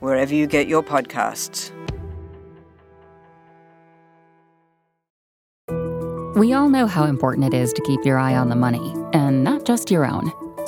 wherever you get your podcasts. We all know how important it is to keep your eye on the money, and not just your own.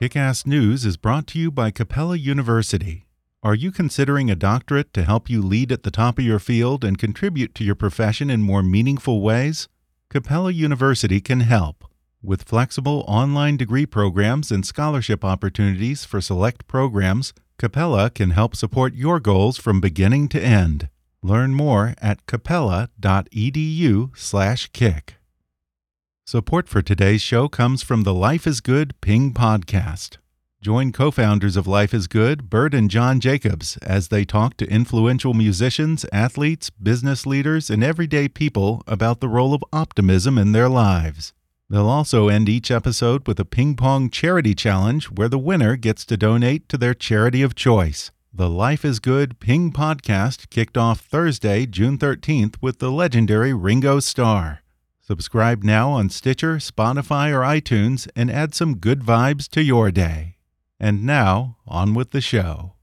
Kick Ass News is brought to you by Capella University. Are you considering a doctorate to help you lead at the top of your field and contribute to your profession in more meaningful ways? Capella University can help. With flexible online degree programs and scholarship opportunities for select programs, Capella can help support your goals from beginning to end. Learn more at capella.edu/kick. Support for today's show comes from the Life is Good Ping podcast. Join co founders of Life is Good, Bert and John Jacobs, as they talk to influential musicians, athletes, business leaders, and everyday people about the role of optimism in their lives. They'll also end each episode with a ping pong charity challenge where the winner gets to donate to their charity of choice. The Life is Good Ping podcast kicked off Thursday, June 13th with the legendary Ringo Starr. Subscribe now on Stitcher, Spotify, or iTunes and add some good vibes to your day. And now, on with the show.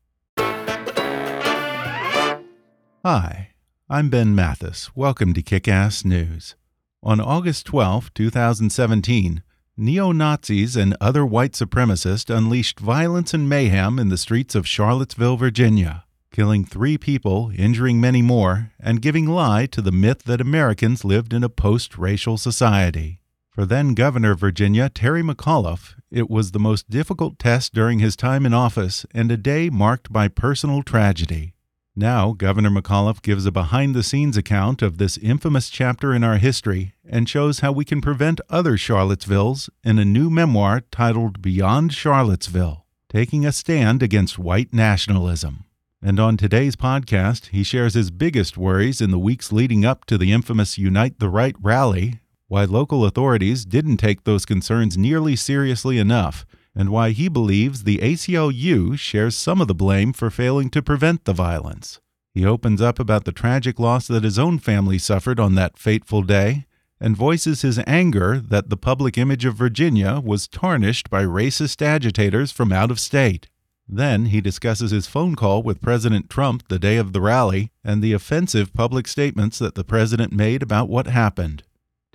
Hi, I'm Ben Mathis. Welcome to Kick Ass News. On August 12, 2017, neo Nazis and other white supremacists unleashed violence and mayhem in the streets of Charlottesville, Virginia killing three people, injuring many more, and giving lie to the myth that Americans lived in a post racial society. For then Governor of Virginia, Terry McAuliffe, it was the most difficult test during his time in office and a day marked by personal tragedy. Now, Governor McAuliffe gives a behind the scenes account of this infamous chapter in our history and shows how we can prevent other Charlottesvilles in a new memoir titled Beyond Charlottesville Taking a Stand Against White Nationalism. And on today's podcast, he shares his biggest worries in the weeks leading up to the infamous Unite the Right rally, why local authorities didn't take those concerns nearly seriously enough, and why he believes the ACLU shares some of the blame for failing to prevent the violence. He opens up about the tragic loss that his own family suffered on that fateful day and voices his anger that the public image of Virginia was tarnished by racist agitators from out of state. Then he discusses his phone call with President Trump the day of the rally and the offensive public statements that the president made about what happened.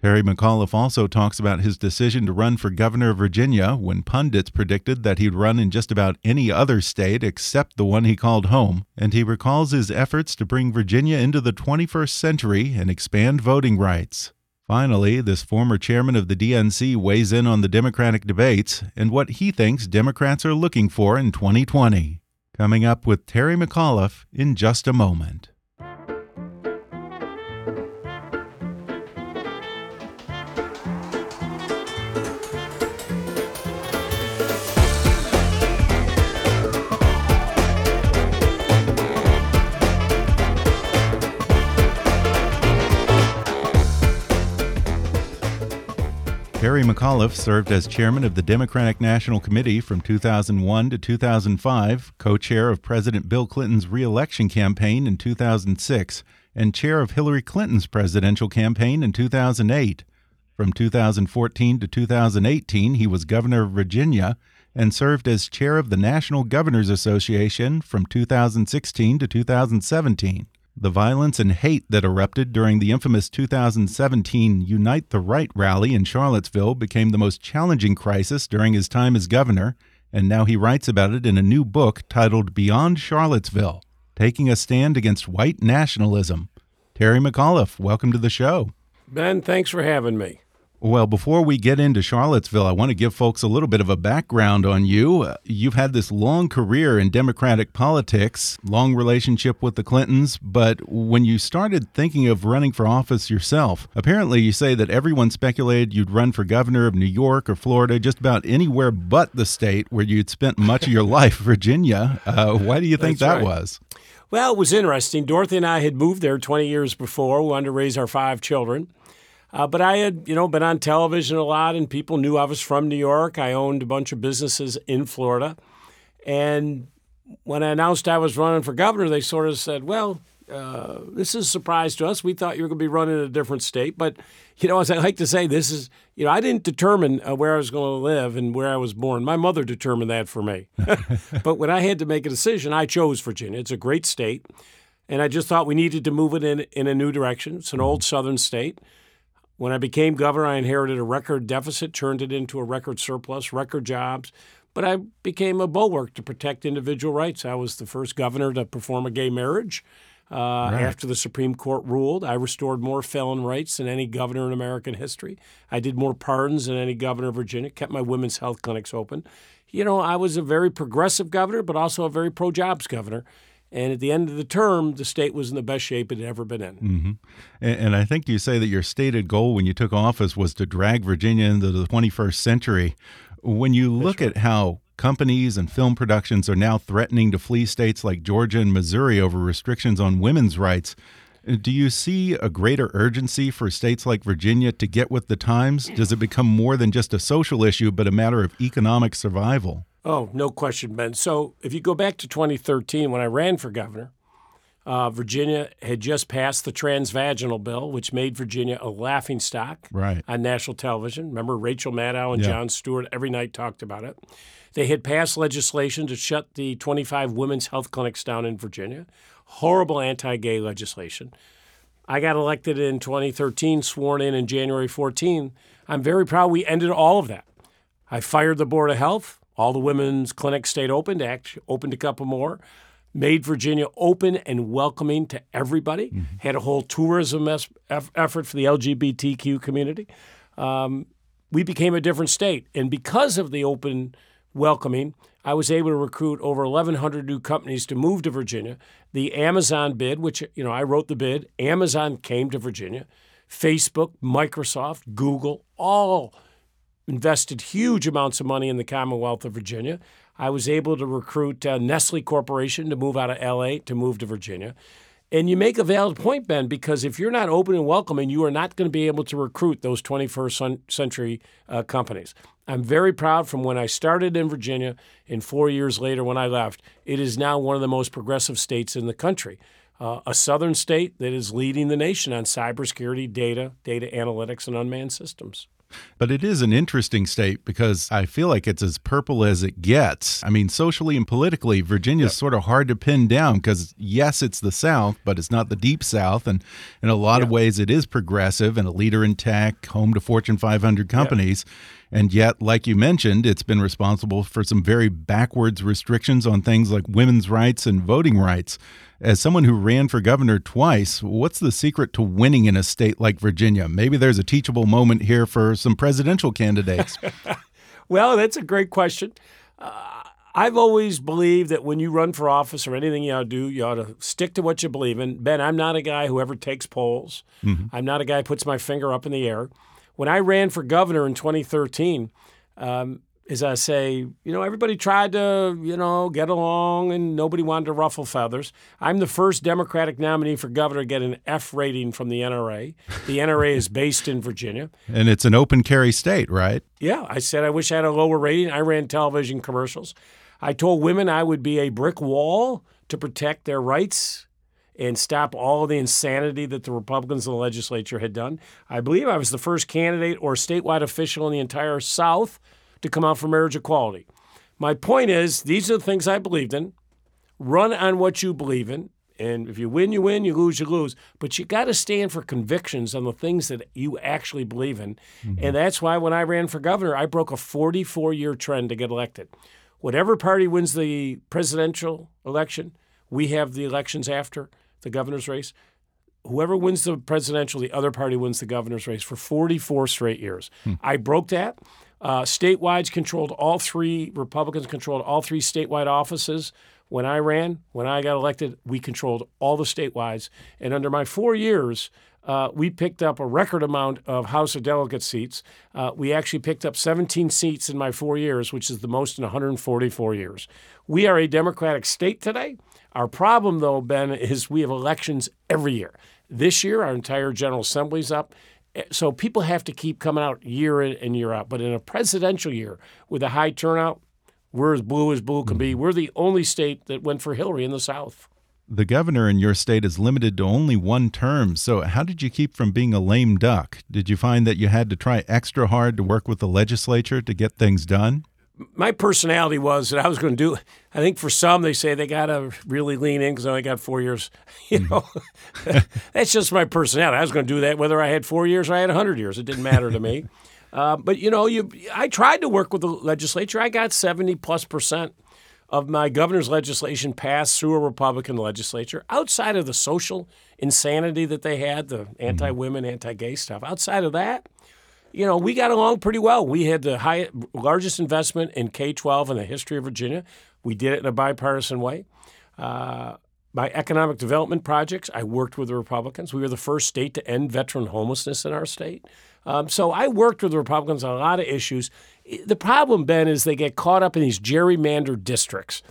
Terry McAuliffe also talks about his decision to run for governor of Virginia when pundits predicted that he'd run in just about any other state except the one he called home, and he recalls his efforts to bring Virginia into the 21st century and expand voting rights. Finally, this former chairman of the DNC weighs in on the Democratic debates and what he thinks Democrats are looking for in 2020. Coming up with Terry McAuliffe in just a moment. Terry McAuliffe served as chairman of the Democratic National Committee from 2001 to 2005, co chair of President Bill Clinton's reelection campaign in 2006, and chair of Hillary Clinton's presidential campaign in 2008. From 2014 to 2018, he was governor of Virginia and served as chair of the National Governors Association from 2016 to 2017. The violence and hate that erupted during the infamous 2017 Unite the Right rally in Charlottesville became the most challenging crisis during his time as governor, and now he writes about it in a new book titled Beyond Charlottesville taking a stand against white nationalism. Terry McAuliffe, welcome to the show. Ben, thanks for having me. Well, before we get into Charlottesville, I want to give folks a little bit of a background on you. Uh, you've had this long career in Democratic politics, long relationship with the Clintons, but when you started thinking of running for office yourself, apparently you say that everyone speculated you'd run for governor of New York or Florida, just about anywhere but the state where you'd spent much of your life, Virginia. Uh, why do you think That's that right. was? Well, it was interesting. Dorothy and I had moved there 20 years before. We wanted to raise our five children. Uh, but I had, you know, been on television a lot, and people knew I was from New York. I owned a bunch of businesses in Florida, and when I announced I was running for governor, they sort of said, "Well, uh, this is a surprise to us. We thought you were going to be running in a different state." But you know, as I like to say, this is, you know, I didn't determine uh, where I was going to live and where I was born. My mother determined that for me. but when I had to make a decision, I chose Virginia. It's a great state, and I just thought we needed to move it in in a new direction. It's an old Southern state. When I became governor, I inherited a record deficit, turned it into a record surplus, record jobs. But I became a bulwark to protect individual rights. I was the first governor to perform a gay marriage. Uh, After the Supreme Court ruled, I restored more felon rights than any governor in American history. I did more pardons than any governor of Virginia, kept my women's health clinics open. You know, I was a very progressive governor, but also a very pro jobs governor. And at the end of the term, the state was in the best shape it had ever been in. Mm-hmm. And, and I think you say that your stated goal when you took office was to drag Virginia into the 21st century. When you look at how companies and film productions are now threatening to flee states like Georgia and Missouri over restrictions on women's rights, do you see a greater urgency for states like Virginia to get with the times? Does it become more than just a social issue, but a matter of economic survival? Oh, no question, Ben. So if you go back to 2013, when I ran for governor, uh, Virginia had just passed the transvaginal bill, which made Virginia a laughing stock Right. on national television. Remember, Rachel Maddow and Yeah. Jon Stewart every night talked about it. They had passed legislation to shut the 25 women's health clinics down in Virginia. Horrible anti gay legislation. I got elected in 2013, sworn in in January 14. I'm very proud we ended all of that. I fired the Board of Health. All the women's clinics stayed open, act, opened a couple more. Made Virginia open and welcoming to everybody. Had a whole tourism es- effort for the LGBTQ community. Um, we became a different state. And because of the open welcoming, I was able to recruit over 1,100 new companies to move to Virginia. The Amazon bid, which, you know, I wrote the bid, Amazon came to Virginia. Facebook, Microsoft, Google, all invested huge amounts of money in the Commonwealth of Virginia. I was able to recruit uh, Nestle Corporation to move out of LA to move to Virginia. And you make a valid point, Ben, because if you're not open and welcoming, you are not going to be able to recruit those 21st century uh, companies. I'm very proud from when I started in Virginia and four years later when I left, it is now one of the most progressive states in the country. Uh, a southern state that is leading the nation on cybersecurity, data, data analytics, and unmanned systems. But it is an interesting state because I feel like it's as purple as it gets. I mean, socially and politically, Virginia's sort of hard to pin down because, yes, it's the South, but it's not the deep South. And in a lot of ways, it is progressive and a leader in tech, home to Fortune 500 companies. And yet, like you mentioned, it's been responsible for some very backwards restrictions on things like women's rights and voting rights. As someone who ran for governor twice, what's the secret to winning in a state like Virginia? Maybe there's a teachable moment here for some presidential candidates. Well, that's a great question. Uh, I've always believed that when you run for office or anything you ought to do, you ought to stick to what you believe in. Ben, I'm not a guy who ever takes polls. I'm not a guy who puts my finger up in the air. When I ran for governor in 2013, um, as I say, you know, everybody tried to, you know, get along and nobody wanted to ruffle feathers. I'm the first Democratic nominee for governor to get an F rating from the NRA. The NRA is based in Virginia. and it's an open carry state, right? Yeah, I said I wish I had a lower rating. I ran television commercials. I told women I would be a brick wall to protect their rights and stop all the insanity that the Republicans in the legislature had done. I believe I was the first candidate or statewide official in the entire South to come out for marriage equality. My point is, these are the things I believed in. Run on what you believe in. And if you win, you win. You lose, you lose. But you got to stand for convictions on the things that you actually believe in. Mm-hmm. And that's why when I ran for governor, I broke a 44 year trend to get elected. Whatever party wins the presidential election, we have the elections after the governor's race. Whoever wins the presidential, the other party wins the governor's race for 44 straight years. I broke that. Uh, statewide controlled all three, Republicans controlled all three statewide offices. When I ran, when I got elected, we controlled all the statewides. And under my four years, uh, we picked up a record amount of House of Delegate seats. Uh, we actually picked up 17 seats in my four years, which is the most in 144 years. We are a Democratic state today. Our problem, though, Ben, is we have elections every year. This year, our entire General Assembly's up. Eh, So people have to keep coming out year in and year out. But in a presidential year with a high turnout, we're as blue as blue can be. Mm-hmm. We're the only state that went for Hillary in the South. The governor in your state is limited to only one term. So, how did you keep from being a lame duck? Did you find that you had to try extra hard to work with the legislature to get things done? my personality was that I was going to do. I think for some they say they got to really lean in because I only got four years. You know, mm-hmm. that's just my personality. I was going to do that whether I had four years or I had hundred years. It didn't matter to me. Uh, but you know, you I tried to work with the legislature. I got seventy plus percent of my governor's legislation passed through a Republican legislature. Outside of the social insanity that they had, the anti-women, anti-gay stuff. Outside of that, you know, we got along pretty well. We had the high, largest investment in K 12 in the history of Virginia. We did it in a bipartisan way. Uh, my economic development projects, I worked with the Republicans. We were the first state to end veteran homelessness in our state. Um, so I worked with the Republicans on a lot of issues. The problem, Ben, is they get caught up in these gerrymandered districts,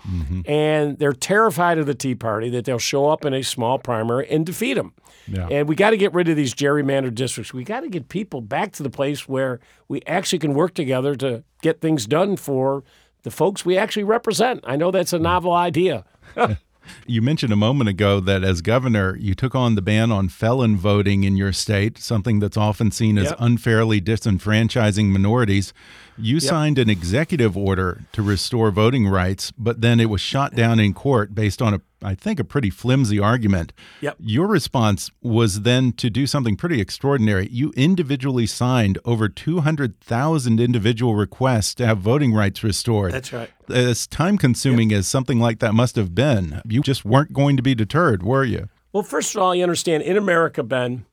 and they're terrified of the Tea Party that they'll show up in a small primary and defeat them. Yeah. And we got to get rid of these gerrymandered districts. We got to get people back to the place where we actually can work together to get things done for the folks we actually represent. I know that's a novel idea. You mentioned a moment ago that as governor, you took on the ban on felon voting in your state, something that's often seen as Yep. unfairly disenfranchising minorities. You signed an executive order to restore voting rights, but then it was shot down in court based on a, I think, a pretty flimsy argument. Yep. Your response was then to do something pretty extraordinary. You individually signed over 200,000 individual requests to have voting rights restored That's right. as time consuming as something like that must have been, you just weren't going to be deterred, were you? Well, first of all, you understand in America, Ben,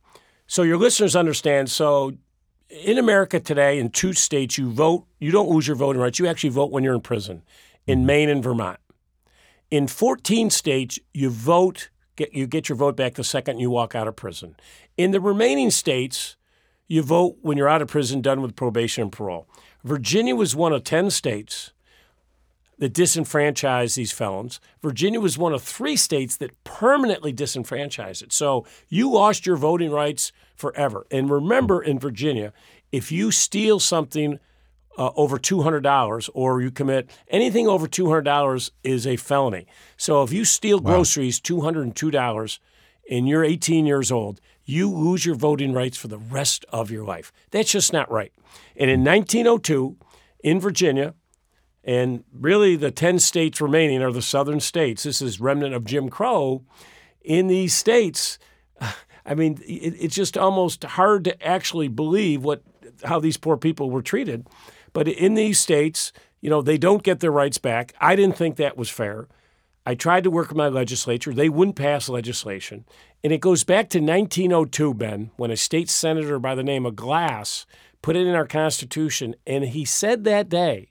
so your listeners understand. So in America today, in two states, you vote, you don't lose your voting rights. You actually vote when you're in prison in mm-hmm. Maine and Vermont. In 14 states, you vote, get, you get your vote back the second you walk out of prison. In the remaining states, you vote when you're out of prison, done with probation and parole. Virginia was one of 10 states that disenfranchised these felons. Virginia was one of three states that permanently disenfranchised it. So you lost your voting rights forever. And remember, in Virginia, if you steal something uh, over $200 or you commit anything over $200 is a felony. So if you steal groceries $202 and you're 18 years old, you lose your voting rights for the rest of your life. That's just not right. And in 1902, in Virginia, and really the 10 states remaining are the southern states. This is remnant of Jim Crow. In these states, I mean, it, it's just almost hard to actually believe what how these poor people were treated. But in these states, you know, they don't get their rights back. I didn't think that was fair. I tried to work with my legislature. They wouldn't pass legislation. And it goes back to 1902, Ben, when a state senator by the name of Glass put it in our Constitution. And he said that day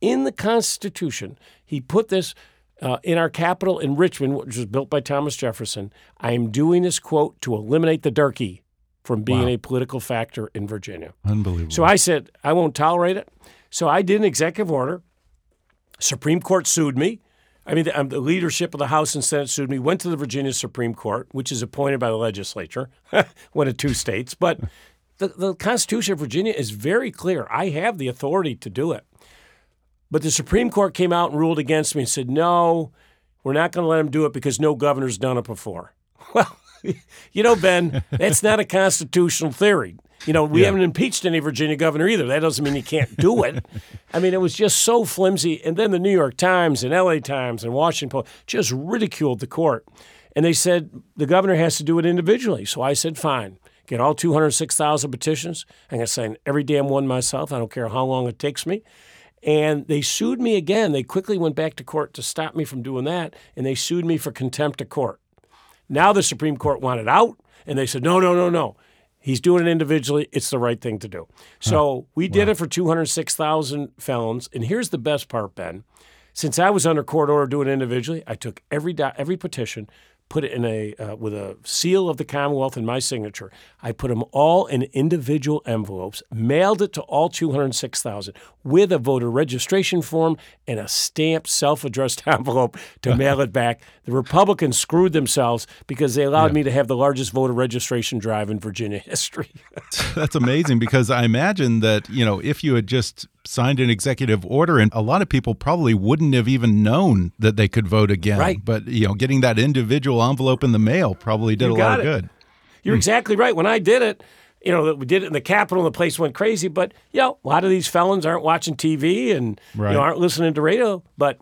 in the Constitution, he put this uh, in our capital in Richmond, which was built by Thomas Jefferson. I am doing this quote to eliminate the darky from being Wow. a political factor in Virginia. Unbelievable. So I said, I won't tolerate it. So I did an executive order. Supreme Court sued me. I mean, the, um, the leadership of the House and Senate sued me, went to the Virginia Supreme Court, which is appointed by the legislature, one of two states. But the, the Constitution of Virginia is very clear. I have the authority to do it. But the Supreme Court came out and ruled against me and said, no, we're not going to let him do it because no governor's done it before. Well, you know, Ben, that's not a constitutional theory. You know, we haven't impeached any Virginia governor either. That doesn't mean you can't do it. I mean, it was just so flimsy. And then the New York Times and LA Times and Washington Post just ridiculed the court. And they said the governor has to do it individually. So I said, fine, get all 206,000 petitions. I'm going to sign every damn one myself. I don't care how long it takes me. And they sued me again. They quickly went back to court to stop me from doing that, and they sued me for contempt of court. Now the Supreme Court wanted out, and they said, no, no, no, no. He's doing it individually. It's the right thing to do. So we did it for 206,000 felons. And here's the best part, Ben. Since I was under court order doing it individually, I took every do- every petition, put it in a uh, with a seal of the Commonwealth and my signature. I put them all in individual envelopes, mailed it to all 206,000 with a voter registration form and a stamped self-addressed envelope to mail it back. The Republicans screwed themselves because they allowed me to have the largest voter registration drive in Virginia history. That's amazing because I imagine that, you know, if you had just signed an executive order and a lot of people probably wouldn't have even known that they could vote again. Right. But, you know, getting that individual envelope in the mail probably did You a lot got of good. You're exactly right. When I did it, you know, that we did it in the Capitol and the place went crazy. But, you know, a lot of these felons aren't watching TV and Right. you know, aren't listening to radio. But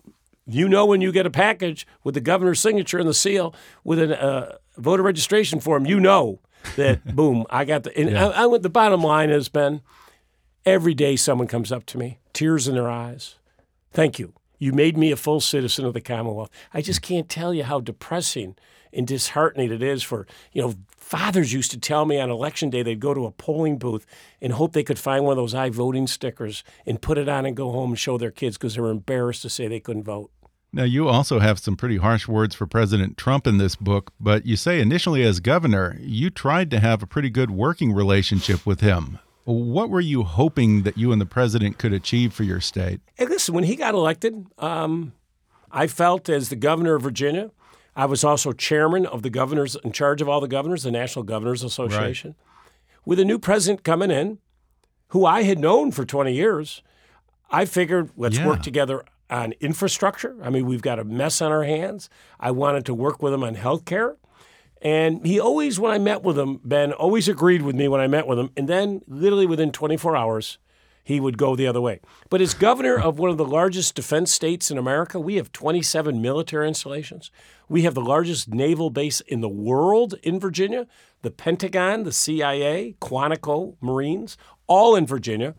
you know when you get a package with the governor's signature and the seal with a uh, voter registration form, you know that, boom, I got the. And I, I, went- the bottom line is, Ben, every day someone comes up to me, tears in their eyes. Thank you. You made me a full citizen of the Commonwealth. I just can't tell you how depressing and disheartening it is for, you know, fathers used to tell me on election day they'd go to a polling booth and hope they could find one of those I voting stickers and put it on and go home and show their kids because they were embarrassed to say they couldn't vote. Now, you also have some pretty harsh words for President Trump in this book, but you say initially as governor, you tried to have a pretty good working relationship with him. What were you hoping that you and the president could achieve for your state? Hey, listen, when he got elected, um, I felt as the governor of Virginia, I was also chairman of the governors in charge of all the governors, the National Governors Association. With a new president coming in, who I had known for 20 years, I figured let's Yeah. work together on infrastructure. I mean, we've got a mess on our hands. I wanted to work with him on health care. And he always, when I met with him, Ben always agreed with me when I met with him. And then, literally within 24 hours, he would go the other way. But as governor of one of the largest defense states in America, we have 27 military installations. We have the largest naval base in the world in Virginia, the Pentagon, the CIA, Quantico Marines, all in Virginia.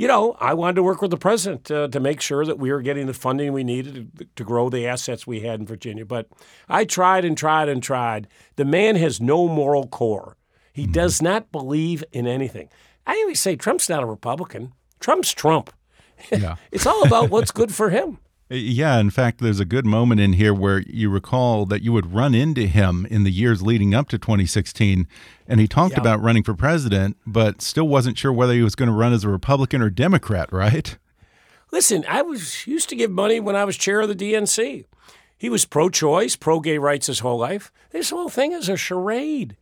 You know, I wanted to work with the president uh, to make sure that we were getting the funding we needed to, to grow the assets we had in Virginia. But I tried and tried and tried. The man has no moral core. He does not believe in anything. I always say Trump's not a Republican. Trump's Trump. Yeah. It's all about what's good for him. Uh, yeah, in fact, there's a good moment in here where you recall that you would run into him in the years leading up to 2016, and he talked Yeah. about running for president, but still wasn't sure whether he was going to run as a Republican or Democrat, right? Listen, I was used to give money when I was chair of the DNC. He was pro-choice, pro-gay rights his whole life. This whole thing is a charade.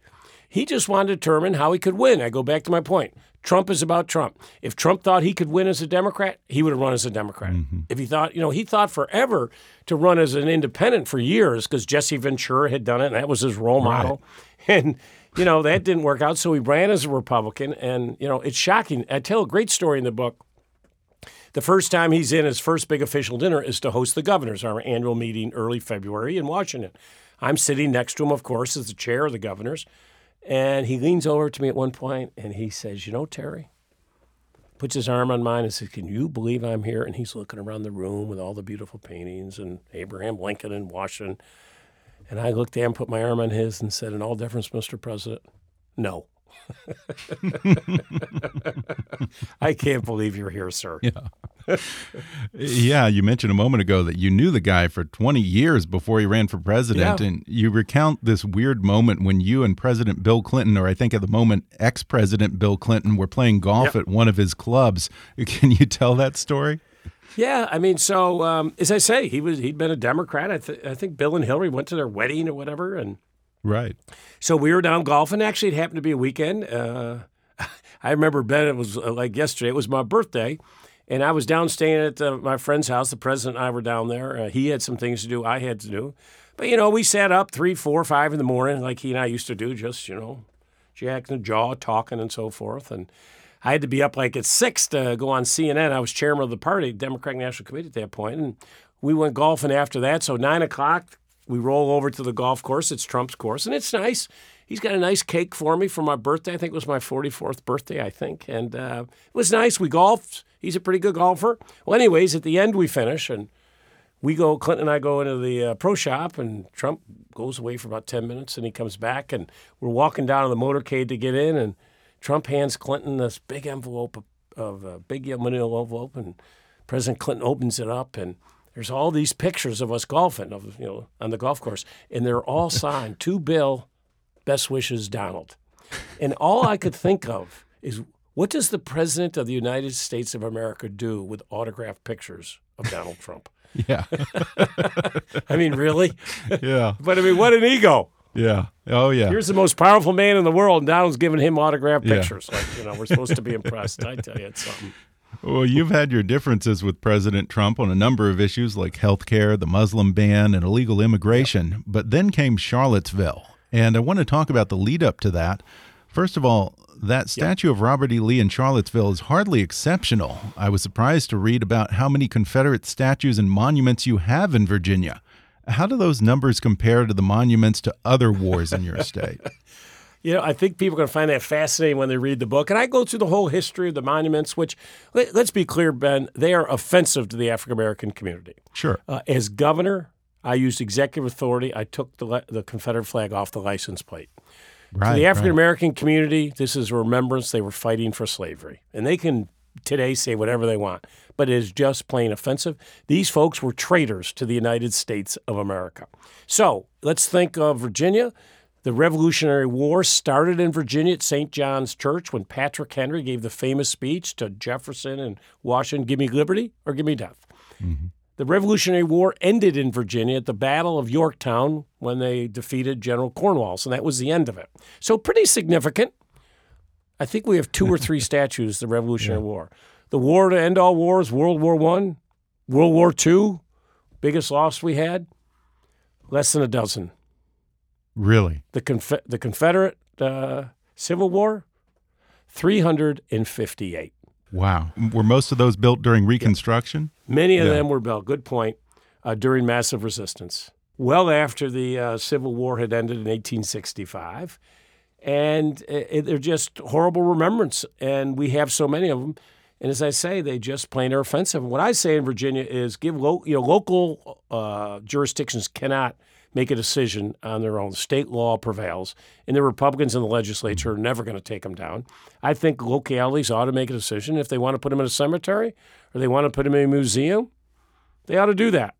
He just wanted to determine how he could win. I go back to my point. Trump is about Trump. If Trump thought he could win as a Democrat, he would have run as a Democrat. Mm-hmm. If he thought, you know, he thought forever to run as an independent for years because Jesse Ventura had done it and that was his role model. And, you know, that didn't work out. So he ran as a Republican. And, you know, it's shocking. I tell a great story in the book. The first time he's in his first big official dinner is to host the governors, our annual meeting early February in Washington. I'm sitting next to him, of course, as the chair of the governors. And he leans over to me at one point and he says, You know, Terry, puts his arm on mine and says, Can you believe I'm here? And he's looking around the room with all the beautiful paintings and Abraham Lincoln and Washington. And I looked at him, put my arm on his, and said, In all deference, Mr. President, no. I can't believe you're here, sir. Yeah, yeah, you mentioned a moment ago that you knew the guy for 20 years before he ran for president. Yeah. And you recount this weird moment when you and President Bill Clinton, or I think at the moment, ex President Bill Clinton, were playing golf Yep. at one of his clubs. Can you tell that story? Yeah, I mean, so um, as I say, he was he'd been a Democrat. I, th- I think Bill and Hillary went to their wedding or whatever, and Right. so we were down golfing. Actually, it happened to be a weekend. Uh, I remember Ben. It was uh, like yesterday. It was my birthday, and I was down staying at uh, my friend's house. The president and I were down there. Uh, he had some things to do. I had to do, but you know, we sat up three, four, five in the morning, like he and I used to do. Just you know, jacking the jaw, talking, and so forth, and. I had to be up like at six to go on CNN. I was chairman of the party, Democratic National Committee at that point, and we went golfing after that. So nine o'clock, we roll over to the golf course. It's Trump's course, and it's nice. He's got a nice cake for me for my birthday. I think it was my 44th birthday, I think. And uh, it was nice. We golfed. He's a pretty good golfer. Well, anyways, at the end, we finish, and we go, Clinton and I go into the uh, pro shop, and Trump goes away for about 10 minutes, and he comes back, and we're walking down to the motorcade to get in, and Trump hands Clinton this big envelope of, a big manila envelope, and President Clinton opens it up, and there's all these pictures of us golfing, of you know, on the golf course, and they're all signed to Bill, best wishes, Donald. And all I could think of is what does the president of the United States of America do with autographed pictures of Donald Trump? Yeah. I mean, really? yeah. But I mean, what an ego. Yeah. Oh, yeah. Here's the most powerful man in the world, and Donald's giving him autographed Yeah. pictures. Like, you know, we're supposed to be impressed. I tell you, it's something. Well, you've had your differences with President Trump on a number of issues like health care, the Muslim ban, and illegal immigration. But then came Charlottesville. And I want to talk about the lead up to that. First of all, that statue of Robert E. Lee in Charlottesville is hardly exceptional. I was surprised to read about how many Confederate statues and monuments you have in Virginia. How do those numbers compare to the monuments to other wars in your state? You know, I think people are going to find that fascinating when they read the book. And I go through the whole history of the monuments, which, let, us be clear, Ben, they are offensive to the African American community. Sure. Uh, as governor, I used executive authority. I took the, le- the Confederate flag off the license plate. Right. to the. African American community, this is a remembrance they were fighting for slavery. And they can today say whatever they want, but it is just plain offensive. These folks were traitors to the United States of America. So let's think of Virginia. The Revolutionary War started in Virginia at St. John's Church when Patrick Henry gave the famous speech to Jefferson and Washington Give me liberty or give me death. Mm-hmm. The Revolutionary War ended in Virginia at the Battle of Yorktown when they defeated General Cornwallis, and that was the end of it. So, pretty significant. I think we have two or three statues of the Revolutionary War. The war to end all wars, World War One, World War Two, biggest loss we had, less than a dozen. Really? The, Confe- the Confederate uh, Civil War, 358. Wow. Were most of those built during Reconstruction? Many of Yeah. them were built, good point, uh, during massive resistance. Well after the uh, Civil War had ended in 1865. And it, they're just horrible remembrance. And we have so many of them. And as I say, they just plain are offensive. And what I say in Virginia is give lo- you know, local uh, jurisdictions cannot make a decision on their own. State law prevails, and the Republicans in the legislature are never going to take them down. I think localities ought to make a decision if they want to put them in a cemetery or they want to put them in a museum. They ought to do that.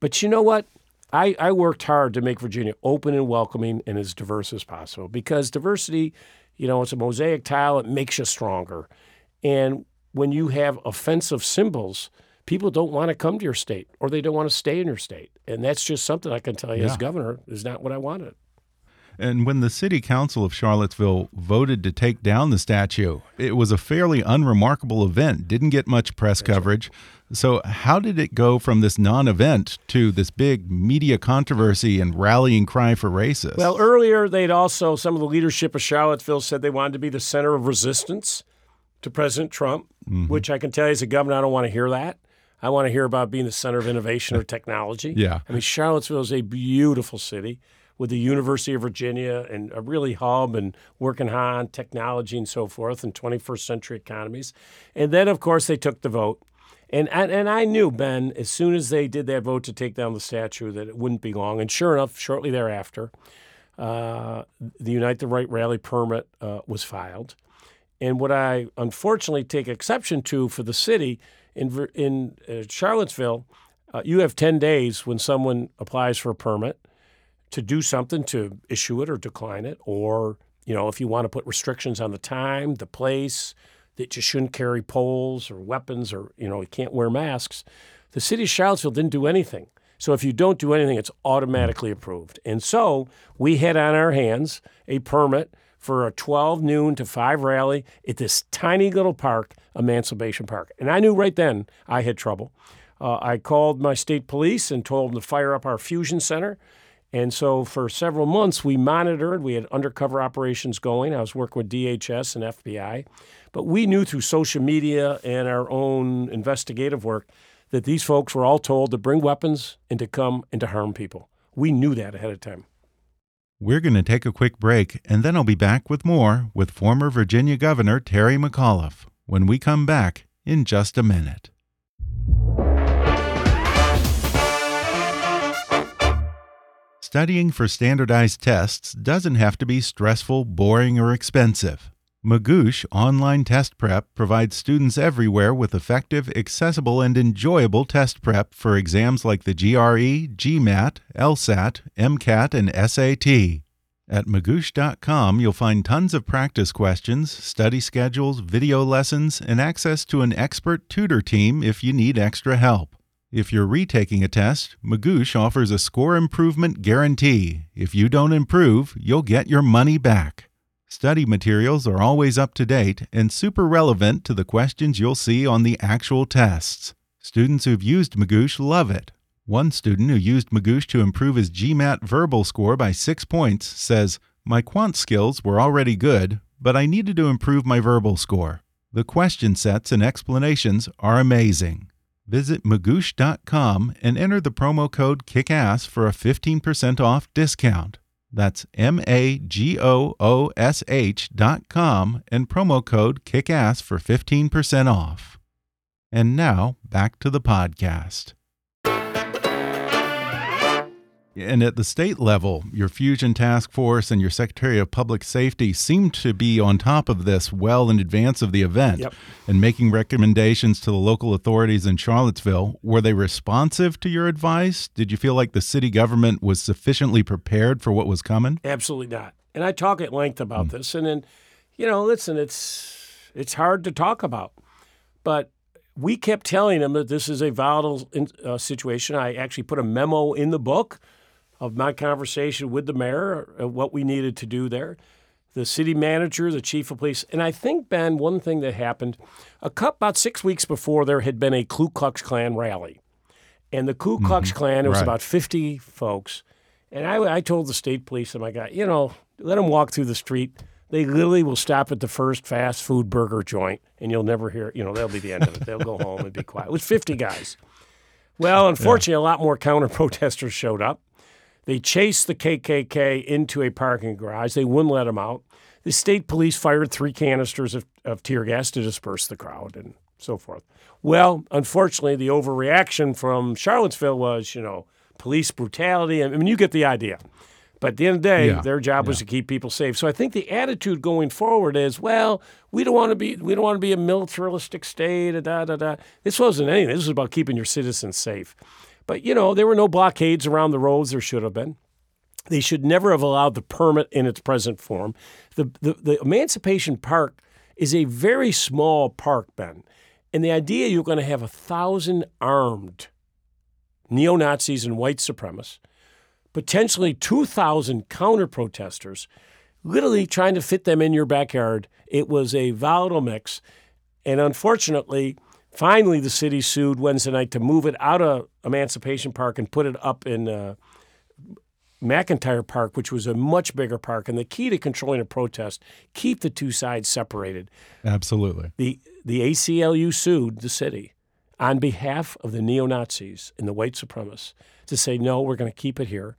But you know what? I, I worked hard to make Virginia open and welcoming and as diverse as possible because diversity, you know, it's a mosaic tile, it makes you stronger. And when you have offensive symbols, people don't want to come to your state or they don't want to stay in your state. And that's just something I can tell you as governor is not what I wanted. And when the city council of Charlottesville voted to take down the statue, it was a fairly unremarkable event, didn't get much press coverage. So, how did it go from this non event to this big media controversy and rallying cry for racists? Well, earlier they'd also some of the leadership of Charlottesville said they wanted to be the center of resistance to President Trump, mm-hmm. which I can tell you as a governor, I don't want to hear that. I want to hear about being the center of innovation or technology. Yeah. I mean, Charlottesville is a beautiful city with the University of Virginia and a really hub and working hard on technology and so forth and 21st century economies. And then, of course, they took the vote. And, and, and I knew, Ben, as soon as they did that vote to take down the statue, that it wouldn't be long. And sure enough, shortly thereafter, uh, the Unite the Right rally permit uh, was filed. And what I unfortunately take exception to for the city in in uh, Charlottesville, uh, you have 10 days when someone applies for a permit to do something to issue it or decline it, or you know if you want to put restrictions on the time, the place, that you shouldn't carry poles or weapons, or you know you can't wear masks. The city of Charlottesville didn't do anything. So if you don't do anything, it's automatically approved. And so we had on our hands a permit for a 12 noon to 5 rally at this tiny little park, Emancipation Park. And I knew right then I had trouble. Uh, I called my state police and told them to fire up our fusion center. And so for several months, we monitored. We had undercover operations going. I was working with DHS and FBI. But we knew through social media and our own investigative work that these folks were all told to bring weapons and to come and to harm people. We knew that ahead of time. We're going to take a quick break, and then I'll be back with more with former Virginia Governor Terry McAuliffe when we come back in just a minute. Studying for standardized tests doesn't have to be stressful, boring, or expensive. Magoosh Online Test Prep provides students everywhere with effective, accessible, and enjoyable test prep for exams like the GRE, GMAT, LSAT, MCAT, and SAT. At magoosh.com, you'll find tons of practice questions, study schedules, video lessons, and access to an expert tutor team if you need extra help. If you're retaking a test, Magoosh offers a score improvement guarantee. If you don't improve, you'll get your money back. Study materials are always up to date and super relevant to the questions you'll see on the actual tests. Students who've used Magoosh love it. One student who used Magoosh to improve his GMAT verbal score by six points says, My quant skills were already good, but I needed to improve my verbal score. The question sets and explanations are amazing. Visit magoosh.com and enter the promo code KICKASS for a 15% off discount. That's M A G O O S H dot com and promo code KICKASS for 15% off. And now back to the podcast. And at the state level, your Fusion Task Force and your Secretary of Public Safety seem to be on top of this well in advance of the event Yep. and making recommendations to the local authorities in Charlottesville. Were they responsive to your advice? Did you feel like the city government was sufficiently prepared for what was coming? Absolutely not. And I talk at length about this. And then, you know, listen, it's it's hard to talk about, but we kept telling them that this is a volatile uh, situation. I actually put a memo in the book of my conversation with the mayor, uh, what we needed to do there. The city manager, the chief of police, and I think Ben, one thing that happened, a couple, about six weeks before, there had been a Ku Klux Klan rally, and the Ku Klux Klan, it was Right. about fifty folks, and I, I told the state police, and I got, you know, let them walk through the street. They literally will stop at the first fast food burger joint, and you'll never hear, you know, that'll be the end of it. They'll go home and be quiet. It was 50 guys. Well, unfortunately, a lot more counter protesters showed up. They chased the KKK into a parking garage. They wouldn't let them out. The state police fired three canisters of, of tear gas to disperse the crowd and so forth. Well, unfortunately, the overreaction from Charlottesville was, you know, police brutality. I mean, you get the idea. But at the end of the day, Yeah, their job was to keep people safe. So I think the attitude going forward is, well, we don't want to be we don't want to be a militaristic state. Da da da. This wasn't anything. This was about keeping your citizens safe. But you know, there were no blockades around the roads. There should have been. They should never have allowed the permit in its present form. The the, the Emancipation Park is a very small park, Ben, and the idea you're going to have a thousand armed neo Nazis and white supremacists potentially 2,000 counter protesters, literally trying to fit them in your backyard. It was a volatile mix. And unfortunately, finally, the city sued Wednesday night to move it out of Emancipation Park and put it up in uh, McIntire Park, which was a much bigger park. And the key to controlling a protest, keep the two sides separated. Absolutely. The, the ACLU sued the city on behalf of the neo Nazis and the white supremacists to say, no, we're going to keep it here.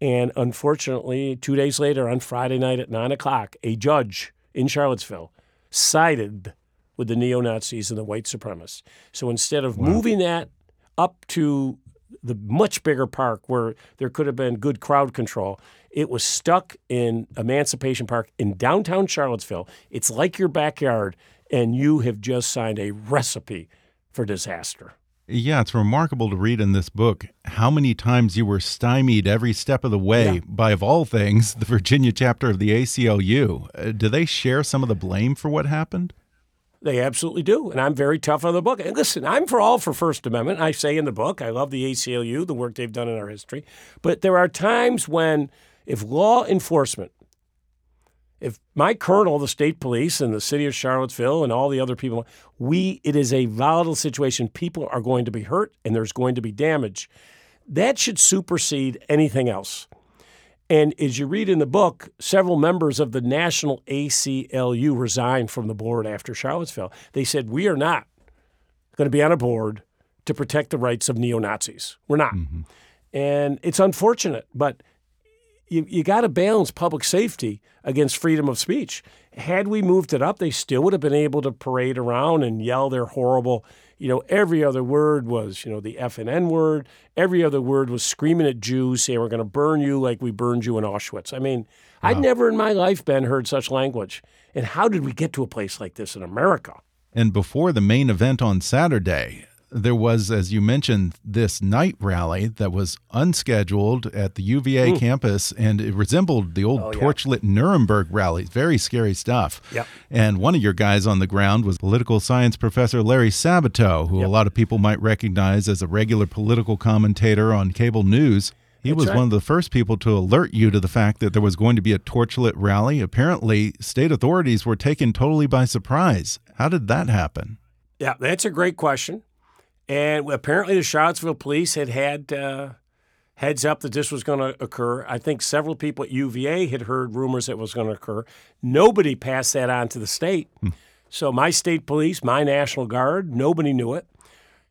And unfortunately, two days later, on Friday night at nine o'clock, a judge in Charlottesville sided with the neo Nazis and the white supremacists. So instead of moving that up to the much bigger park where there could have been good crowd control, it was stuck in Emancipation Park in downtown Charlottesville. It's like your backyard, and you have just signed a recipe for disaster. Yeah, it's remarkable to read in this book how many times you were stymied every step of the way Yeah. by, of all things, the Virginia chapter of the ACLU. Uh, do they share some of the blame for what happened? They absolutely do. And I'm very tough on the book. And listen, I'm for all for First Amendment. I say in the book, I love the ACLU, the work they've done in our history. But there are times when, if law enforcement, if my colonel, the state police, and the city of Charlottesville, and all the other people, we, it is a volatile situation. People are going to be hurt and there's going to be damage. That should supersede anything else. And as you read in the book, several members of the national ACLU resigned from the board after Charlottesville. They said, We are not going to be on a board to protect the rights of neo Nazis. We're not. Mm-hmm. And it's unfortunate, but you, you got to balance public safety against freedom of speech. Had we moved it up, they still would have been able to parade around and yell their horrible, you know, every other word was, you know, the F and N word. Every other word was screaming at Jews, saying, we're going to burn you like we burned you in Auschwitz. I mean, wow. I'd never in my life, Ben, heard such language. And how did we get to a place like this in America? And before the main event on Saturday, there was, as you mentioned, this night rally that was unscheduled at the UVA mm. campus, and it resembled the old oh, torchlit yeah. Nuremberg rallies. Very scary stuff. Yep. And one of your guys on the ground was political science professor Larry Sabato, who yep. a lot of people might recognize as a regular political commentator on cable news. He That's was right. one of the first people to alert you to the fact that there was going to be a torchlit rally. Apparently, state authorities were taken totally by surprise. How did that happen? Yeah, that's a great question. And apparently, the Charlottesville police had had uh, heads up that this was going to occur. I think several people at UVA had heard rumors it was going to occur. Nobody passed that on to the state. Hmm. So, my state police, my National Guard, nobody knew it.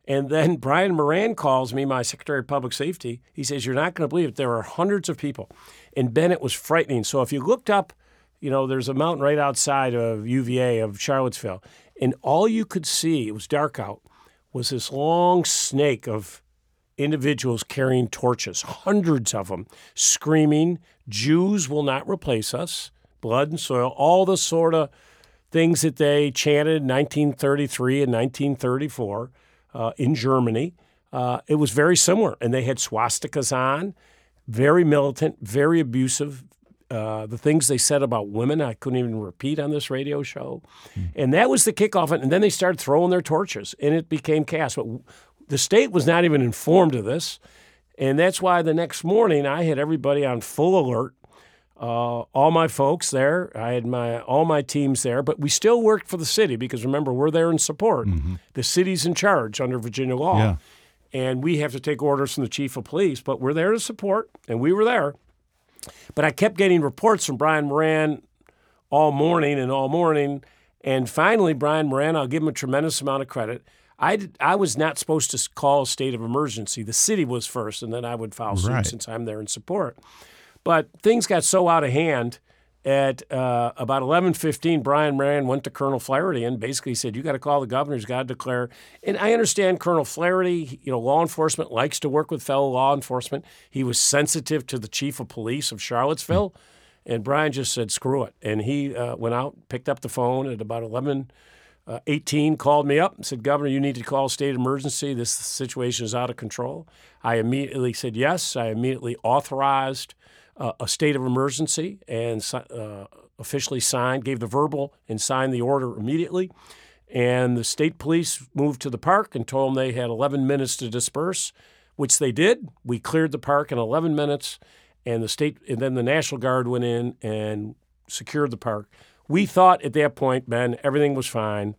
And then Brian Moran calls me, my Secretary of Public Safety. He says, You're not going to believe it. There are hundreds of people. And Bennett was frightening. So, if you looked up, you know, there's a mountain right outside of UVA of Charlottesville, and all you could see, it was dark out was this long snake of individuals carrying torches, hundreds of them, screaming, Jews will not replace us, blood and soil, all the sort of things that they chanted in 1933 and 1934 uh, in Germany. Uh, it was very similar, and they had swastikas on, very militant, very abusive, uh, the things they said about women, I couldn't even repeat on this radio show. Mm. And that was the kickoff. And then they started throwing their torches, and it became chaos. But the state was not even informed of this. And that's why the next morning I had everybody on full alert. Uh, all my folks there. I had my all my teams there, but we still worked for the city because remember we're there in support. Mm-hmm. The city's in charge under Virginia law, yeah. and we have to take orders from the chief of police. But we're there to support, and we were there. But I kept getting reports from Brian Moran all morning and all morning. And finally, Brian Moran, I'll give him a tremendous amount of credit. I, did, I was not supposed to call a state of emergency. The city was first, and then I would file suit right. since I'm there in support. But things got so out of hand at uh, about 11:15, Brian Moran went to Colonel Flaherty and basically said, "You got to call the governor. He's got to declare." And I understand Colonel Flaherty. You know, law enforcement likes to work with fellow law enforcement. He was sensitive to the chief of police of Charlottesville, and Brian just said, "Screw it." And he uh, went out, picked up the phone at about 11. Uh, 18 called me up and said, Governor, you need to call state emergency. This situation is out of control. I immediately said yes. I immediately authorized uh, a state of emergency and uh, officially signed, gave the verbal and signed the order immediately. And the state police moved to the park and told them they had 11 minutes to disperse, which they did. We cleared the park in 11 minutes, and the state and then the National Guard went in and secured the park. We thought at that point, Ben, everything was fine.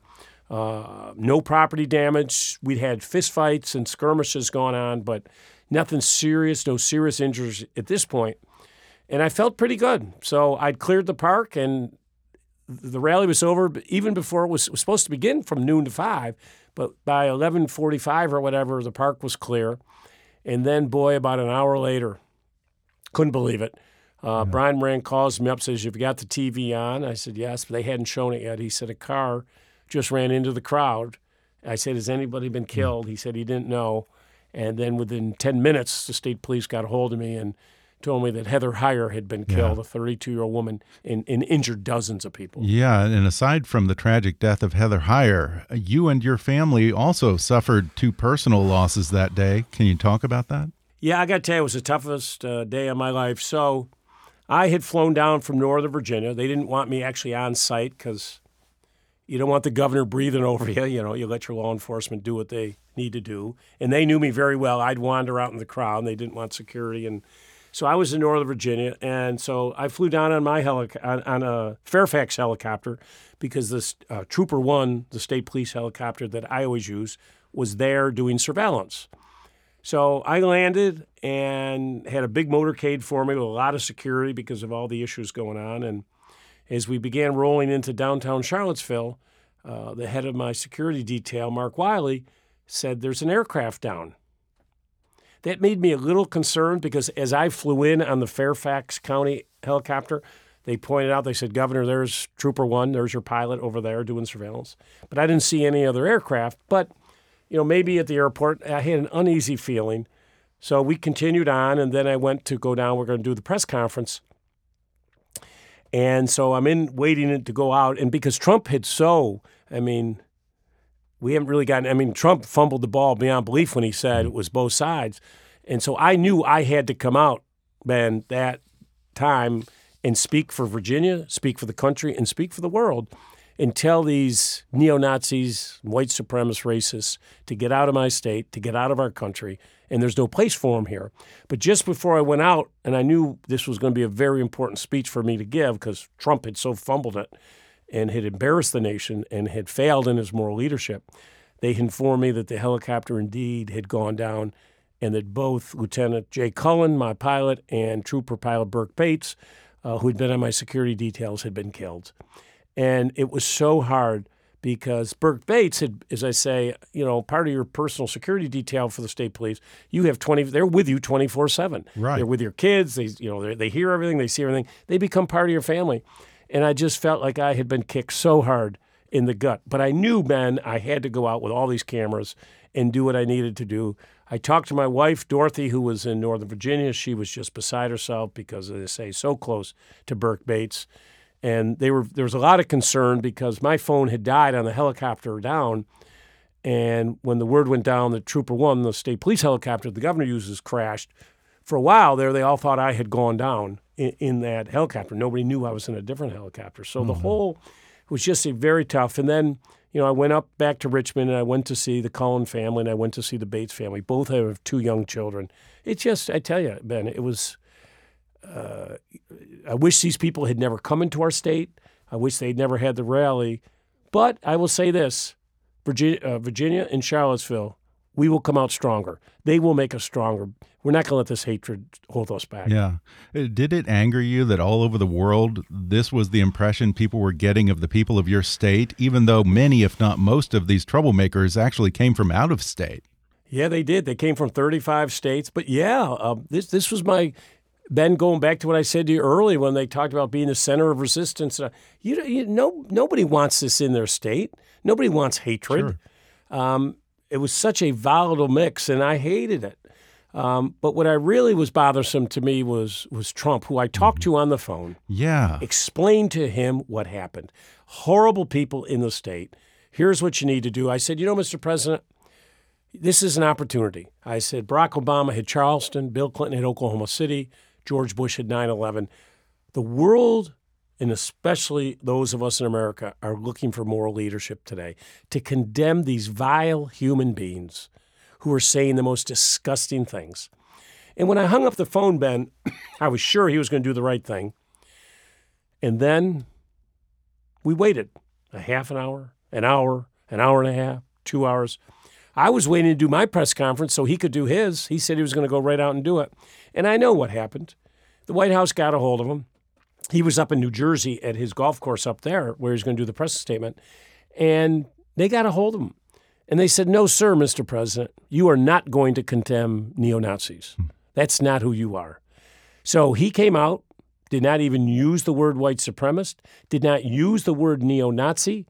Uh, no property damage. We'd had fistfights and skirmishes going on, but nothing serious, no serious injuries at this point and I felt pretty good. So I'd cleared the park, and the rally was over even before it was, it was supposed to begin from noon to five. But by eleven forty-five or whatever, the park was clear. And then, boy, about an hour later, couldn't believe it. Uh, yeah. Brian Moran calls me up, says, "You've got the TV on?" I said, "Yes," but they hadn't shown it yet. He said, "A car just ran into the crowd." I said, "Has anybody been killed?" Yeah. He said he didn't know. And then within ten minutes, the state police got a hold of me and told me that Heather Heyer had been killed, yeah. a 32 year old woman, and, and, injured dozens of people. Yeah, and aside from the tragic death of Heather Heyer, you and your family also suffered two personal losses that day. Can you talk about that? Yeah, I got to tell you, it was the toughest uh, day of my life. So I had flown down from Northern Virginia. They didn't want me actually on site because you don't want the governor breathing over you. You know, you let your law enforcement do what they need to do. And they knew me very well. I'd wander out in the crowd, and they didn't want security. And so I was in Northern Virginia, and so I flew down on my helic- on, on a Fairfax helicopter because this uh, Trooper One, the state police helicopter that I always use, was there doing surveillance. So I landed and had a big motorcade for me with a lot of security because of all the issues going on. And as we began rolling into downtown Charlottesville, uh, the head of my security detail, Mark Wiley, said, There's an aircraft down. That made me a little concerned because as I flew in on the Fairfax County helicopter, they pointed out, they said, Governor, there's Trooper One, there's your pilot over there doing surveillance. But I didn't see any other aircraft. But, you know, maybe at the airport, I had an uneasy feeling. So we continued on, and then I went to go down. We're going to do the press conference. And so I'm in waiting to go out. And because Trump had so, I mean, we haven't really gotten, I mean, Trump fumbled the ball beyond belief when he said it was both sides. And so I knew I had to come out, Ben, that time and speak for Virginia, speak for the country, and speak for the world and tell these neo Nazis, white supremacist racists to get out of my state, to get out of our country, and there's no place for them here. But just before I went out, and I knew this was going to be a very important speech for me to give because Trump had so fumbled it and had embarrassed the nation and had failed in his moral leadership, they informed me that the helicopter indeed had gone down and that both Lieutenant Jay Cullen, my pilot, and Trooper Pilot Berke Bates, uh, who had been on my security details, had been killed. And it was so hard because Berke Bates had, as I say, you know, part of your personal security detail for the state police, you have 20, they're with you 24 7. Right. They're with your kids. They, you know, they hear everything, they see everything. They become part of your family. And I just felt like I had been kicked so hard in the gut. But I knew, Ben, I had to go out with all these cameras and do what I needed to do. I talked to my wife, Dorothy, who was in Northern Virginia. She was just beside herself because, as I say, so close to Berke Bates. And they were there was a lot of concern because my phone had died on the helicopter down. And when the word went down that Trooper One, the state police helicopter the governor uses, crashed, for a while there, they all thought I had gone down in, in that helicopter. Nobody knew I was in a different helicopter. So mm-hmm. the whole was just a very tough. And then, you know, I went up back to Richmond and I went to see the Cullen family and I went to see the Bates family. Both have two young children. It just, I tell you, Ben, it was. Uh, I wish these people had never come into our state. I wish they'd never had the rally. But I will say this Virginia, uh, Virginia and Charlottesville, we will come out stronger. They will make us stronger. We're not going to let this hatred hold us back. Yeah. Uh, did it anger you that all over the world, this was the impression people were getting of the people of your state, even though many, if not most, of these troublemakers actually came from out of state? Yeah, they did. They came from 35 states. But yeah, uh, this this was my Ben, going back to what I said to you earlier when they talked about being the center of resistance, uh, you, you no nobody wants this in their state. Nobody wants hatred. Sure. Um, it was such a volatile mix, and I hated it. Um, but what I really was bothersome to me was was Trump, who I talked mm-hmm. to on the phone. Yeah, explained to him what happened. Horrible people in the state. Here's what you need to do. I said, you know, Mr. President, this is an opportunity. I said Barack Obama had Charleston, Bill Clinton had Oklahoma City, George Bush had 9 11. The world, and especially those of us in America, are looking for moral leadership today to condemn these vile human beings who were saying the most disgusting things. And when I hung up the phone, Ben, I was sure he was going to do the right thing. And then we waited a half an hour, an hour, an hour and a half, two hours. I was waiting to do my press conference so he could do his. He said he was going to go right out and do it. And I know what happened. The White House got a hold of him. He was up in New Jersey at his golf course up there where he's going to do the press statement. And they got a hold of him. And they said, No, sir, Mr. President, you are not going to condemn neo Nazis. Hmm. That's not who you are. So he came out, did not even use the word white supremacist, did not use the word neo Nazi,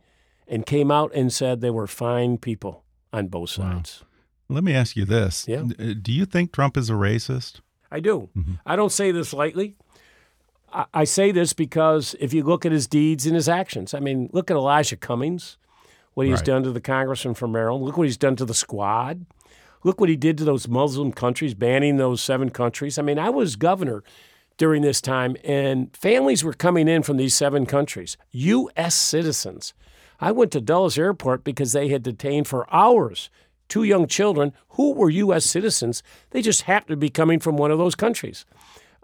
and came out and said they were fine people on both sides. Wow. Let me ask you this. Yeah. Uh, do you think Trump is a racist? I do. Mm-hmm. I don't say this lightly. I, I, say this because if you look at his deeds and his actions, I mean, look at Elijah Cummings, what he's right. done to the congressman from Maryland. Look what he's done to the squad. Look what he did to those Muslim countries, banning those seven countries. I mean, I was governor during this time, and families were coming in from these seven countries, U.S. citizens I went to Dulles Airport because they had detained for hours two young children who were U.S. citizens. They just happened to be coming from one of those countries.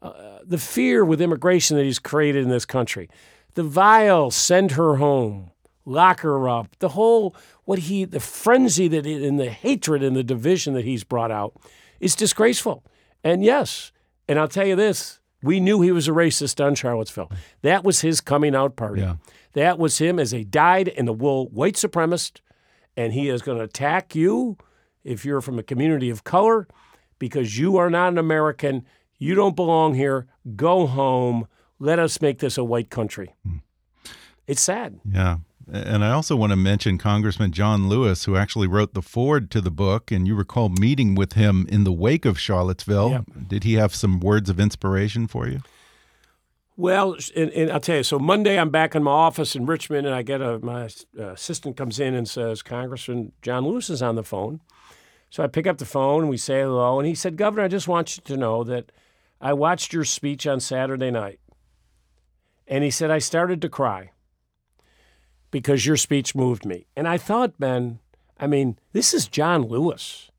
Uh, the fear with immigration that he's created in this country, the vile send her home, lock her up, the whole what he, the frenzy that and the hatred and the division that he's brought out is disgraceful. And yes, and I'll tell you this, we knew he was a racist on Charlottesville. That was his coming out party. Yeah. That was him as a dyed in the wool white supremacist, and he is going to attack you if you're from a community of color because you are not an American. You don't belong here. Go home. Let us make this a white country. Hmm. It's sad. Yeah. And I also want to mention Congressman John Lewis, who actually wrote the forward to the book. And you recall meeting with him in the wake of Charlottesville. Yep. Did he have some words of inspiration for you? Well, and, and I'll tell you. So Monday, I'm back in my office in Richmond, and I get a my uh, assistant comes in and says, "Congressman John Lewis is on the phone." So I pick up the phone and we say hello, and he said, "Governor, I just want you to know that I watched your speech on Saturday night, and he said I started to cry because your speech moved me." And I thought, Ben, I mean, this is John Lewis,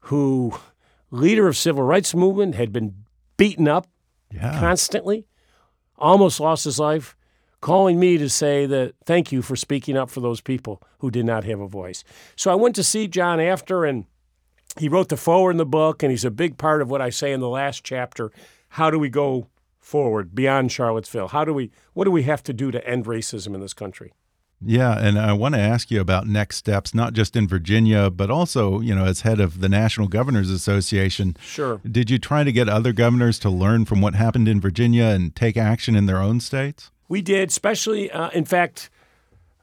who leader of civil rights movement had been beaten up Yeah. constantly, almost lost his life, calling me to say that thank you for speaking up for those people who did not have a voice. So I went to see John after, and he wrote the forward in the book, and he's a big part of what I say in the last chapter. How do we go forward beyond Charlottesville? How do we? What do we have to do to end racism in this country? Yeah, and I want to ask you about next steps, not just in Virginia, but also, you know, as head of the National Governors Association. Sure. Did you try to get other governors to learn from what happened in Virginia and take action in their own states? We did, especially, uh, in fact,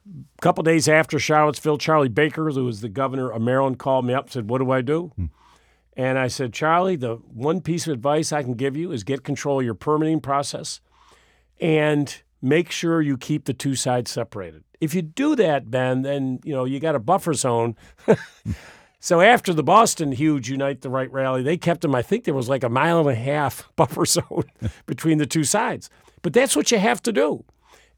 a couple days after Charlottesville, Charlie Baker, who was the governor of Maryland, called me up and said, What do I do? And I said, Charlie, the one piece of advice I can give you is get control of your permitting process and make sure you keep the two sides separated. If you do that, Ben, then you know you got a buffer zone. so after the Boston huge Unite the Right rally, they kept them. I think there was like a mile and a half buffer zone between the two sides. But that's what you have to do.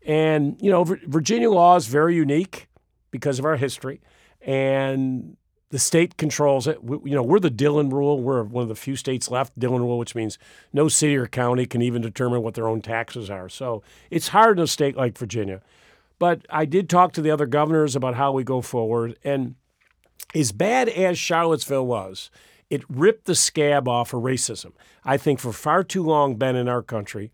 And you know, Virginia law is very unique because of our history, and the state controls it. We, you know, we're the Dillon rule. We're one of the few states left, Dillon rule, which means no city or county can even determine what their own taxes are. So it's hard in a state like Virginia. But I did talk to the other governors about how we go forward. And as bad as Charlottesville was, it ripped the scab off of racism. I think for far too long, Ben, in our country,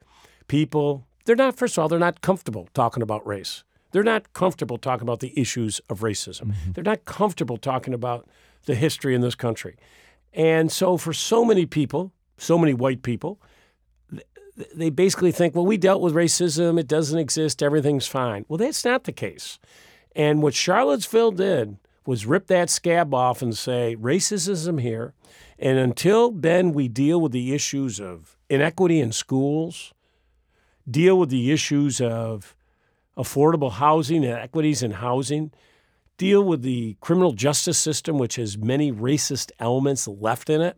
people, they're not, first of all, they're not comfortable talking about race. They're not comfortable talking about the issues of racism. Mm-hmm. They're not comfortable talking about the history in this country. And so, for so many people, so many white people, they basically think, well, we dealt with racism, it doesn't exist, everything's fine. Well, that's not the case. And what Charlottesville did was rip that scab off and say, racism here. And until then, we deal with the issues of inequity in schools, deal with the issues of affordable housing and equities in housing, deal with the criminal justice system, which has many racist elements left in it,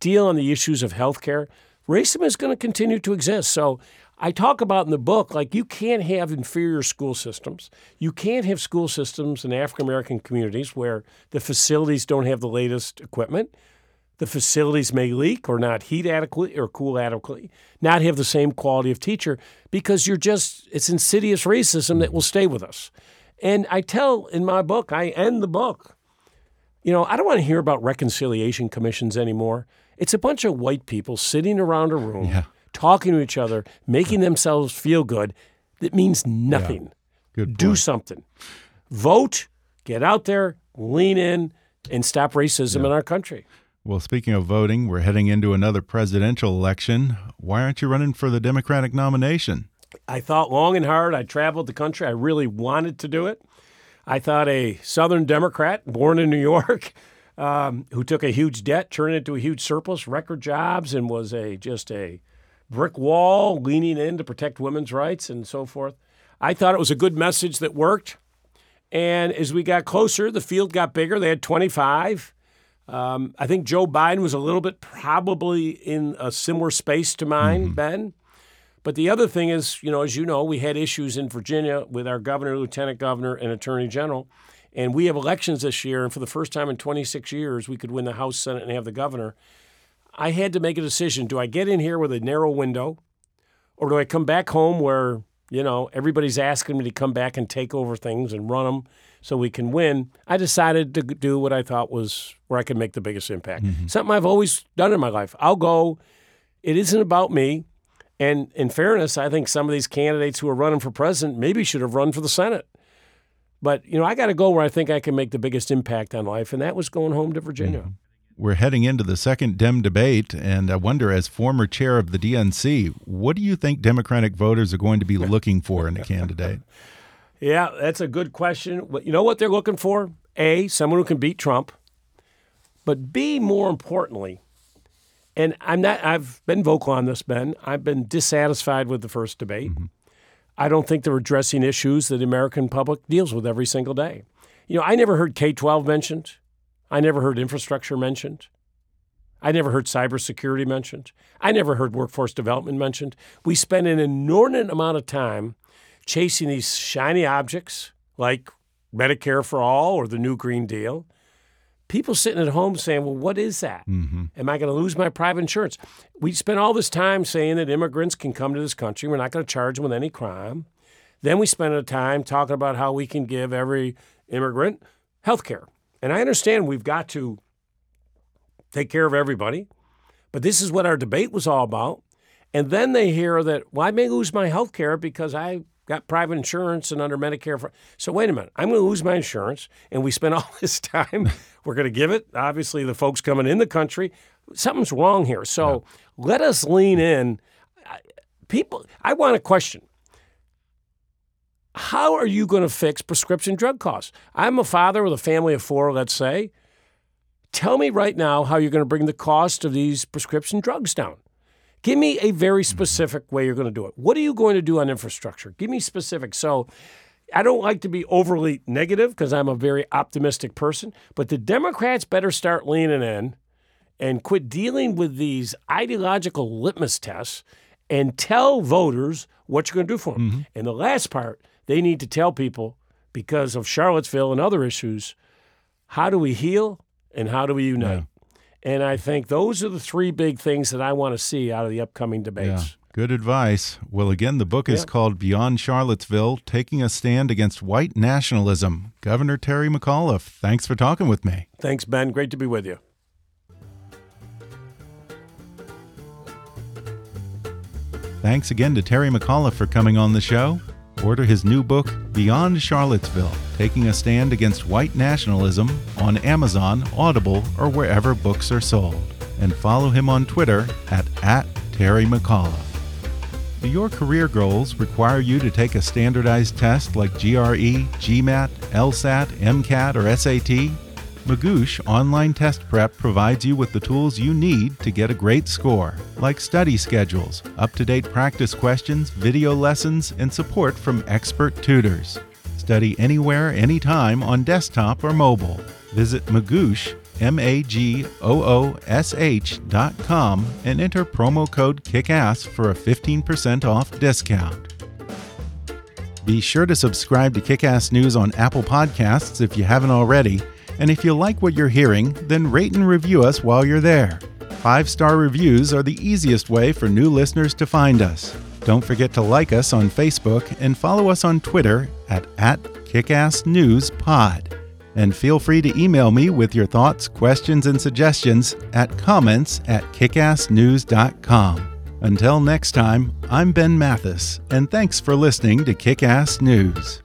deal on the issues of healthcare. Racism is going to continue to exist. So I talk about in the book, like you can't have inferior school systems. You can't have school systems in African American communities where the facilities don't have the latest equipment. The facilities may leak or not heat adequately or cool adequately, not have the same quality of teacher because you're just, it's insidious racism that will stay with us. And I tell in my book, I end the book, you know, I don't want to hear about reconciliation commissions anymore. It's a bunch of white people sitting around a room, Yeah. talking to each other, making themselves feel good. That means nothing. Good Do point. something. Vote, get out there, lean in, and stop racism in our country. Well, speaking of voting, we're heading into another presidential election. Why aren't you running for the Democratic nomination? I thought long and hard. I traveled the country. I really wanted to do it. I thought a Southern Democrat born in New York, um, who took a huge debt, turned it into a huge surplus, record jobs, and was a just a brick wall leaning in to protect women's rights and so forth. I thought it was a good message that worked. And as we got closer, the field got bigger. They had 25. Um, I think Joe Biden was a little bit probably in a similar space to mine, Ben. But the other thing is, you know, as you know, we had issues in Virginia with our governor, lieutenant governor, and attorney general. And we have elections this year. And for the first time in 26 years, we could win the House, Senate, and have the governor. I had to make a decision. Do I get in here with a narrow window or do I come back home where, you know, everybody's asking me to come back and take over things and run them so we can win? I decided to do what I thought was where I could make the biggest impact. Mm-hmm. Something I've always done in my life. I'll go, it isn't about me. And in fairness, I think some of these candidates who are running for president maybe should have run for the Senate. But, you know, I got to go where I think I can make the biggest impact on life, and that was going home to Virginia. we're heading into the second Dem debate, and I wonder, as former chair of the DNC, what do you think Democratic voters are going to be looking for in a candidate? Yeah, that's a good question. You know what they're looking for? A, someone who can beat Trump, but B, more importantly, and I'm not. I've been vocal on this, Ben. I've been dissatisfied with the first debate. Mm-hmm. I don't think they're addressing issues that the American public deals with every single day. You know, I never heard K 12 mentioned. I never heard infrastructure mentioned. I never heard cybersecurity mentioned. I never heard workforce development mentioned. We spend an inordinate amount of time chasing these shiny objects like Medicare for all or the new Green Deal people sitting at home saying, well, what is that? Mm-hmm. Am I going to lose my private insurance? We spent all this time saying that immigrants can come to this country. We're not going to charge them with any crime. Then we spent a time talking about how we can give every immigrant health care. And I understand we've got to take care of everybody, but this is what our debate was all about. And then they hear that, well, I may lose my health care because I got private insurance and under Medicare. For, so wait a minute, I'm going to lose my insurance, and we spent all this time. We're going to give it. Obviously, the folks coming in the country, something's wrong here. So yeah. let us lean in. People, I want a question. How are you going to fix prescription drug costs? I'm a father with a family of four, let's say. Tell me right now how you're going to bring the cost of these prescription drugs down. Give me a very specific way you're going to do it. What are you going to do on infrastructure? Give me specific. So I don't like to be overly negative because I'm a very optimistic person, but the Democrats better start leaning in and quit dealing with these ideological litmus tests and tell voters what you're going to do for them. Mm-hmm. And the last part, they need to tell people because of Charlottesville and other issues, how do we heal and how do we unite? Yeah. And I think those are the three big things that I want to see out of the upcoming debates. Yeah. Good advice. Well, again, the book is called Beyond Charlottesville Taking a Stand Against White Nationalism. Governor Terry McAuliffe, thanks for talking with me. Thanks, Ben. Great to be with you. Thanks again to Terry McAuliffe for coming on the show. Order his new book, Beyond Charlottesville Taking a Stand Against White Nationalism, on Amazon, Audible, or wherever books are sold. And follow him on Twitter at, at Terry McAuliffe. Do your career goals require you to take a standardized test like GRE, GMAT, LSAT, MCAT, or SAT? Magoosh Online Test Prep provides you with the tools you need to get a great score, like study schedules, up to date practice questions, video lessons, and support from expert tutors. Study anywhere, anytime on desktop or mobile. Visit Magoosh, M A G O O S H dot com and enter promo code KICKASS for a 15% off discount. Be sure to subscribe to Kickass News on Apple Podcasts if you haven't already and if you like what you're hearing, then rate and review us while you're there. Five star reviews are the easiest way for new listeners to find us. Don't forget to like us on Facebook and follow us on Twitter at, at KickassNewsPod. And feel free to email me with your thoughts, questions, and suggestions at comments at kickassnews.com. Until next time, I'm Ben Mathis, and thanks for listening to Kickass News.